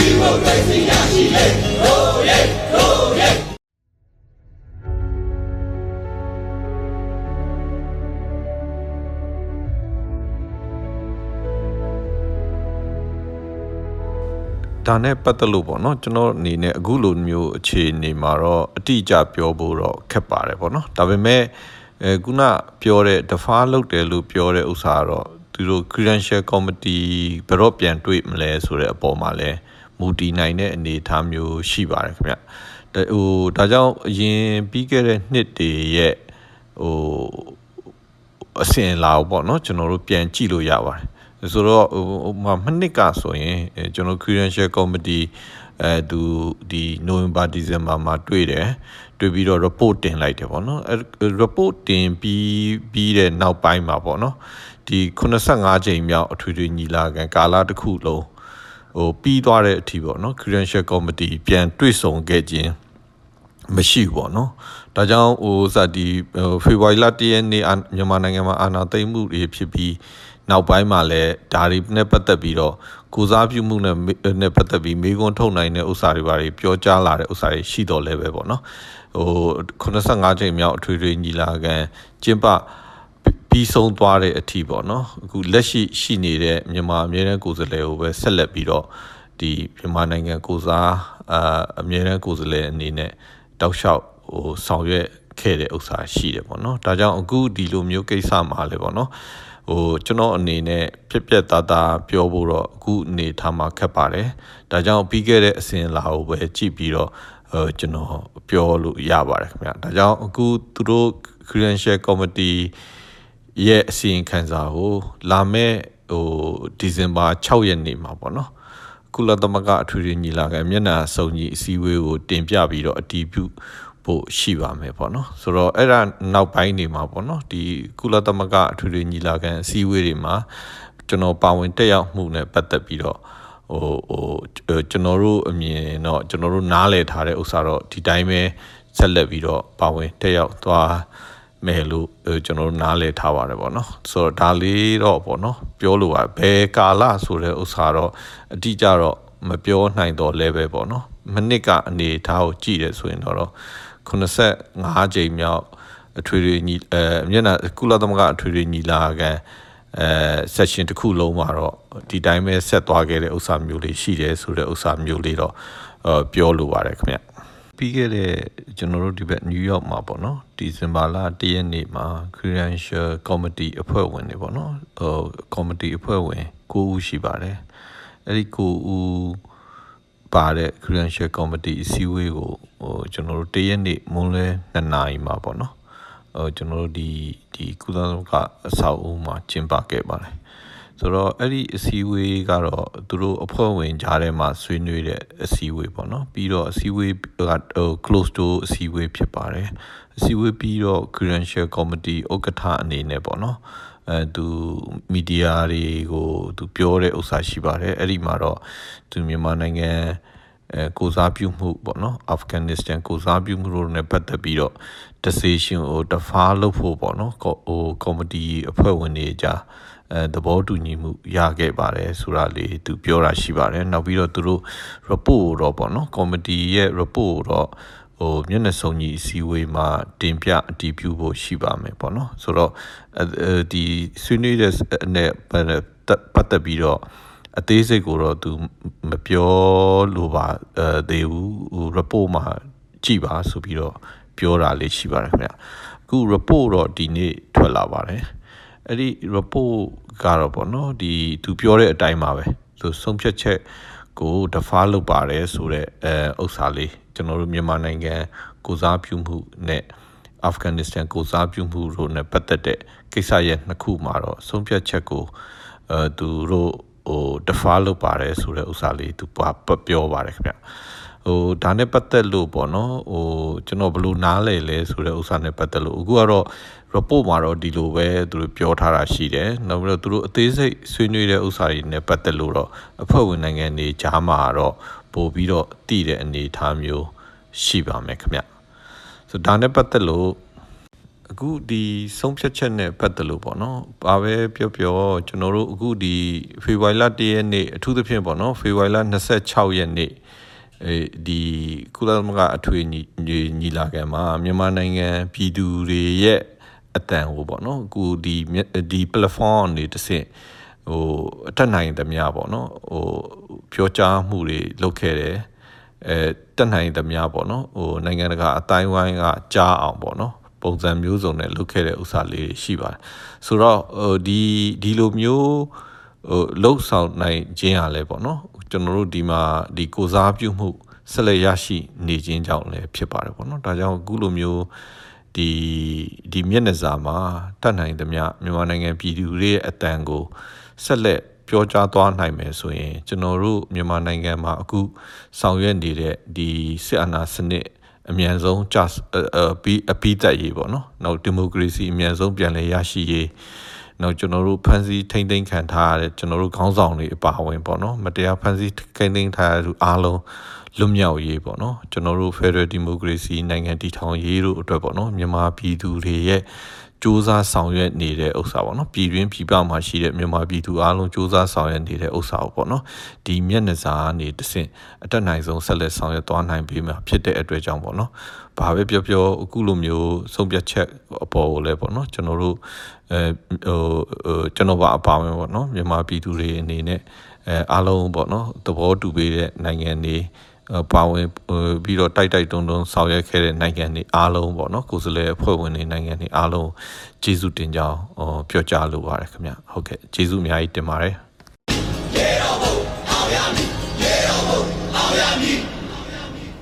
ဒီမိုကရေစီရရှိလေတို့ရဲ့တို့ရဲ့ဒါနဲ့ပတ်သက်လို့ပေါ့နော်ကျွန်တော်အနေနဲ့အခုလိုမျိုးအခြေအနေမှာတော့အတိအကျပြောဖို့တော့ခက်ပါတယ်ပေါ့နော်ဒါပေမဲ့အဲခုနပြောတဲ့ defer လုပ်တယ်လို့ပြောတဲ့ဥစ္စာကတော့သူတို့ credential committee ဘယ်တော့ပြန်တွေ့မလဲဆိုတဲ့အပေါ်မှာလဲ မူတည်နိုင်တဲ့အနေအထားမျိုးရှိပါတယ်ခင်ဗျဒါဟိုဒါကြောင့်အရင်ပြီးခဲ့တဲ့နှစ်တွေရဲ့ဟိုအစင်လာပေါ့နော်ကျွန်တော်တို့ပြန်ကြည့်လို့ရပါတယ်ဆိုတော့ဟိုမမနှစ်ကဆိုရင်အဲကျွန်တော် credential committee အဲသူဒီ November December မှာတွေ့တယ်တွေ့ပြီးတော့ report တင်လိုက်တယ်ပေါ့နော်အဲ report တင်ပြီးပြီးတဲ့နောက်ပိုင်းမှာပေါ့နော်ဒီ85ချိန်မြောက်အထွေထွေညီလာခံကာလတစ်ခုလုံး ဟိုပြီးသွားတဲ့အထိပေါ့နော် credential committee ပြန်တွေ့ဆုံခဲ့ခြင်းမရှိဘူးပေါ့နော်ဒါကြောင့်ဟိုစဒီဖေဖော်ဝါရီလ၁ရက်နေ့အာမြန်မာနိုင်ငံမှာအာဏာသိမ်းမှုတွေဖြစ်ပြီးနောက်ပိုင်းမှာလည်းဒါတွေနဲ့ပတ်သက်ပြီးတော့ကိုစားပြုမှုနဲ့နဲ့ပတ်သက်ပြီးမိကွန်းထုတ်နိုင်တဲ့ဥစ္စာတွေဘာတွေပြောကြားလာတဲ့ဥစ္စာတွေရှိတော်လဲပဲပေါ့နော်ဟို85ချိန်မြောက်အထွေထွေညီလာခံကျင်းပ ပြီးဆုံးသွားတဲ့အထိပေါ့နော်အခုလက်ရှိရှိနေတဲ့မြန်မာအမြဲတမ်းကိုယ်စားလှယ်ကိုပဲဆက်လက်ပြီးတော့ဒီမြန်မာနိုင်ငံကိုစားအာအမြဲတမ်းကိုယ်စားလှယ်အနေနဲ့တောက်လျှောက်ဟိုဆောင်ရွက်ခဲ့တဲ့ဥစ္စာရှိတယ်ပေါ့နော်ဒါကြောင့်အခုဒီလိုမျိုးကိစ္စမှာလည်းပေါ့နော်ဟိုကျွန်တော်အနေနဲ့ပြက်ပြက်သားသားပြောဖို့တော့အခုအနေထားမှာခက်ပါတယ်ဒါကြောင့်ပြီးခဲ့တဲ့အစဉ်လာကိုပဲကြည့်ပြီးတော့ဟိုကျွန်တော်ပြောလို့ရပါတယ်ခင်ဗျာဒါကြောင့်အခုသူတို့ credential committee ရဲ့အစီရင်ခံစာကိုလာမဲ့ဟိုဒီဇင်ဘာ6ရက်နေ့မှာပေါ့နော်ကုလသမဂ္ဂအထွေထွေညီလာခံမျက်နှာစုံညီအစည်းအဝေးကိုတင်ပြပြီးတော့အတည်ပြုဖို့ရှိပါမယ်ပေါ့နော်ဆိုတော့အဲ့ဒါနောက်ပိုင်းနေမှာပေါ့နော်ဒီကုလသမဂ္ဂအထွေထွေညီလာခံအစည်းအဝေးတွေမှာကျွန်တော်ပါဝင်တက်ရောက်မှုနဲ့ပတ်သက်ပြီးတော့ဟိုဟိုကျွန်တော်တို့အမြင်တော့ကျွန်တော်တို့နားလည်ထားတဲ့ဥစ္စာတော့ဒီတိုင်းပဲဆက်လက်ပြီးတော့ပါဝင်တက်ရောက်သွား မယ်လို့ကျွန်တော်တို့နားလည်ထားပါတယ်ပေါ့နော်ဆိုတော့ဒါလေးတော့ပေါ့နော်ပြောလို့ပါဘယ်ကာလဆိုတဲ့ဥစ္စာတော့အတိအကျတော့မပြောနိုင်တော့လဲပဲပေါ့နော်မနစ်ကအနေထားကိုကြည့်တယ်ဆိုရင်တော့85ကြိမ်မြောက်အထွေထွေညီအဲမျက်နှာကုလသမဂ္ဂအထွေထွေညီလာခံအဲ session တစ်ခုလုံးမှာတော့ဒီတိုင်းပဲဆက်သွားခဲ့တဲ့ဥစ္စာမျိုးလေးရှိတယ်ဆိုတဲ့ဥစ္စာမျိုးလေးတော့ပြောလိုပါတယ်ခင်ဗျ ပြီးခဲ့တဲ့ကျွန်တော်တို့ဒီဘက်နယူးယောက်မှာပေါ့နော်ဒီဇင်ဘာလ၁ရက်နေ့မှာ Credential Committee အဖွဲ့ဝင်တွေပေါ့နော်ဟို Committee အဖွဲ့ဝင်9ဦးရှိပါတယ်အဲ့ဒီ9ဦးပါတဲ့ Credential Committee အစည်းအဝေးကိုဟိုကျွန်တော်တို့တရက်နေ့မွန်းလဲ2နာရီမှာပေါ့နော်ဟိုကျွန်တော်တို့ဒီဒီကုသလက အဆောက်အဦမှာကျင်းပခဲ့ပါတယ် ဆိုတော့အဲ့ဒီအစည်းအဝေးကတော့သူတို့အဖွဲ့ဝင်ကြားထဲမှာဆွေးနွေးတဲ့အစည်းအဝေးပေါ့နော်ပြီးတော့အစည်းအဝေးကဟို close door အစည်းအဝေးဖြစ်ပါတယ်အစည်းအဝေးပြီးတော့ credential committee ဥက္ကဋ္ဌအနေနဲ့ပေါ့နော်အဲသူမီဒီယာတွေကိုသူပြောတဲ့ဥစ္စာရှိပါတယ်အဲ့ဒီမှာတော့သူမြန်မာနိုင်ငံအဲကိုစားပြုမှုပေါ့နော်အာဖဂန်နစ္စတန်ကိုစားပြုမှုတို့နဲ့ပတ်သက်ပြီးတော့ decision ကို defer လုပ်ဖို့ပေါ့နော်ဟို committee အဖွဲ့ဝင်တွေကြား အဲသဘောတူညီမှုရခဲ့ပါတယ်ဆိုတာလေးသူပြောတာရှိပါတယ်နောက်ပြီးတော့သူတို့ report တော့ပေါ့နော် committee ရဲ့ report တော့ဟိုမျက်နှာစုံကြီးအစည်းအဝေးမှာတင်ပြအတည်ပြုဖို့ရှိပါမယ်ပေါ့နော်ဆိုတော့ဒီဆွေးနွေးတဲ့နဲ့ပတ်သက်ပြီးတော့အသေးစိတ်ကိုတော့သူမပြောလို့ပါအဲသေးဘူးဟို report မှာကြည့်ပါဆိုပြီးတော့ပြောတာလေးရှိပါတယ်ခင်ဗျအခု report တော့ဒီနေ့ထွက်လာပါတယ် အဲ့ဒီ report ကတော့ပေါ့နော်ဒီသူပြောတဲ့အတိုင်းပါပဲသူဆုံးဖြတ်ချက်ကို defer လုပ်ပါတယ်ဆိုတဲ့အဲဥစ္စာလေးကျွန်တော်တို့မြန်မာနိုင်ငံကိုစားပြုမှုနဲ့အာဖဂန်နစ္စတန်ကိုစားပြုမှုတို့နဲ့ပတ်သက်တဲ့ကိစ္စရဲ့နှစ်ခုမှာတော့ဆုံးဖြတ်ချက်ကိုအဲသူတို့ဟို defer လုပ်ပါတယ်ဆိုတဲ့ဥစ္စာလေးသူပြောပါတယ်ခင်ဗျ ဟိုဒါနဲ့ပတ်သက်လို့ပေါ့နော်ဟိုကျွန်တော်ဘယ်လိုနားလဲလဲဆိုတဲ့ဥစ္စာနဲ့ပတ်သက်လို့အခုကတော့ report မှာတော့ဒီလိုပဲသူတို့ပြောထားတာရှိတယ်နောက်ပြီးတော့သူတို့အသေးစိတ်ဆွေးနွေးတဲ့ဥစ္စာတွေနဲ့ပတ်သက်လို့တော့အဖွဲ့ဝင်နိုင်ငံတွေကြားမှာတော့ပို့ပြီးတော့တည်တဲ့အနေအထားမျိုးရှိပါမယ်ခင်ဗျဆိုဒါနဲ့ပတ်သက်လို့အခုဒီဆုံးဖြတ်ချက်နဲ့ပတ်သက်လို့ပေါ့နော်။ဘာပဲပြောပြောကျွန်တော်တို့အခုဒီဖေဖော်ဝါရီလ1ရက်နေ့အထူးသဖြင့်ပေါ့နော်ဖေဖော်ဝါရီလ26ရက်နေ့ အဲဒီကုလသမဂ္ဂအထွေညီညီလာခံမှာမြန်မာနိုင်ငံပြည်သူတွေရဲ့အတန်ကိုပေါ့နော်အခုဒီဒီ platform နေတစ်ဆင့်ဟိုအထက်နိုင်သမျှပေါ့နော်ဟိုပြောကြားမှုတွေလုပ်ခဲ့တယ်အဲတက်နိုင်သမျှပေါ့နော်ဟိုနိုင်ငံတကာအတိုင်းဝိုင်းကကြားအောင်ပေါ့နော်ပုံစံမျိုးစုံနဲ့လုပ်ခဲ့တဲ့ဥစ္စာလေးတွေရှိပါတယ်ဆိုတော့ဟိုဒီဒီလိုမျိုးဟိုလှုပ်ဆောင်နိုင်ခြင်းရလဲပေါ့နော် ကျွန်တော်တို့ဒီမှာဒီကိုစားပြုမှုဆက်လက်ရရှိနေခြင်းကြောင့်လည်းဖြစ်ပါတယ်ပေါ့နော်ဒါကြောင့်အခုလိုမျိုးဒီဒီမျက်နှာစာမှာတတ်နိုင်သမျှမြန်မာနိုင်ငံပြည်သူတွေရဲ့အတန်ကိုဆက်လက်ပြောကြားသွားနိုင်မယ်ဆိုရင် ကျွန်တော်တို့မြန်မာနိုင်ငံမှာအခုဆောင်ရွက်နေတဲ့ဒီစစ်အာဏာစနစ်အမြန်ဆုံးကြပြီးအပြီးသက်ရေးပေါ့နော်။နောက်ဒီမိုကရေစီအမြန်ဆုံးပြန်လည်ရရှိရေး နောက်ကျွန်တော်တို့ဖန်ဆီးထိမ့်သိမ်းခံထားရတဲ့ကျွန်တော်တို့ခေါင်းဆောင်တွေအပါအဝင်ပေါ့နော်။မတရားဖန်ဆီးထိမ့်သိမ်းထားရသူအားလုံးလွတ်မြောက်ရေးပေါ့နော်ကျွန်တော်တို့ Federal Democracy နိုင်ငံတည်ထောင်ရေးတို့အတွက်ပေါ့နော်မြန်မာပြည်သူတွေရဲ့ စူးစမ်းဆောင်ရွက်နေတဲ့ဥစ္စာပေါ့နော်ပြည်တွင်းပြည်ပမှာရှိတဲ့မြန်မာပြည်သူအားလုံးစူးစမ်းဆောင်ရွက်နေတဲ့ဥစ္စာပေါ့နော်ဒီမျက်နှာစာကနေတဆင့်အတက်နိုင်ဆုံးဆက်လက်ဆောင်ရွက်သွားနိုင်ပြီမှာဖြစ်တဲ့အတွက်ကြောင့်ပေါ့နော်ဘာပဲပြောပြောအခုလိုမျိုးဆုံးဖြတ်ချက်အပေါ်ကိုလည်းပေါ့နော်ကျွန်တော်တို့အဲဟိုကျွန်တော်ပါအပါဝင်ပေါ့နော်မြန်မာပြည်သူတွေအနေနဲ့အဲအားလုံးပေါ့နော်သဘောတူပေးတဲ့နိုင်ငံတွေ ပါဝင်ပြီးတော့တိုက်တိုက်တုံတုံဆောင်ရွက်ခဲ့တဲ့နိုင်ငံတွေအားလုံးပေါ့နော်ကိုယ်စလဲအဖွဲ့ဝင်တွေနိုင်ငံတွေအားလုံးကျေးဇူးတင်ကြောင်းပြောကြားလိုပါတယ်ခင်ဗျဟုတ်ကဲ့ကျေးဇူးအများကြီးတင်ပါတယ်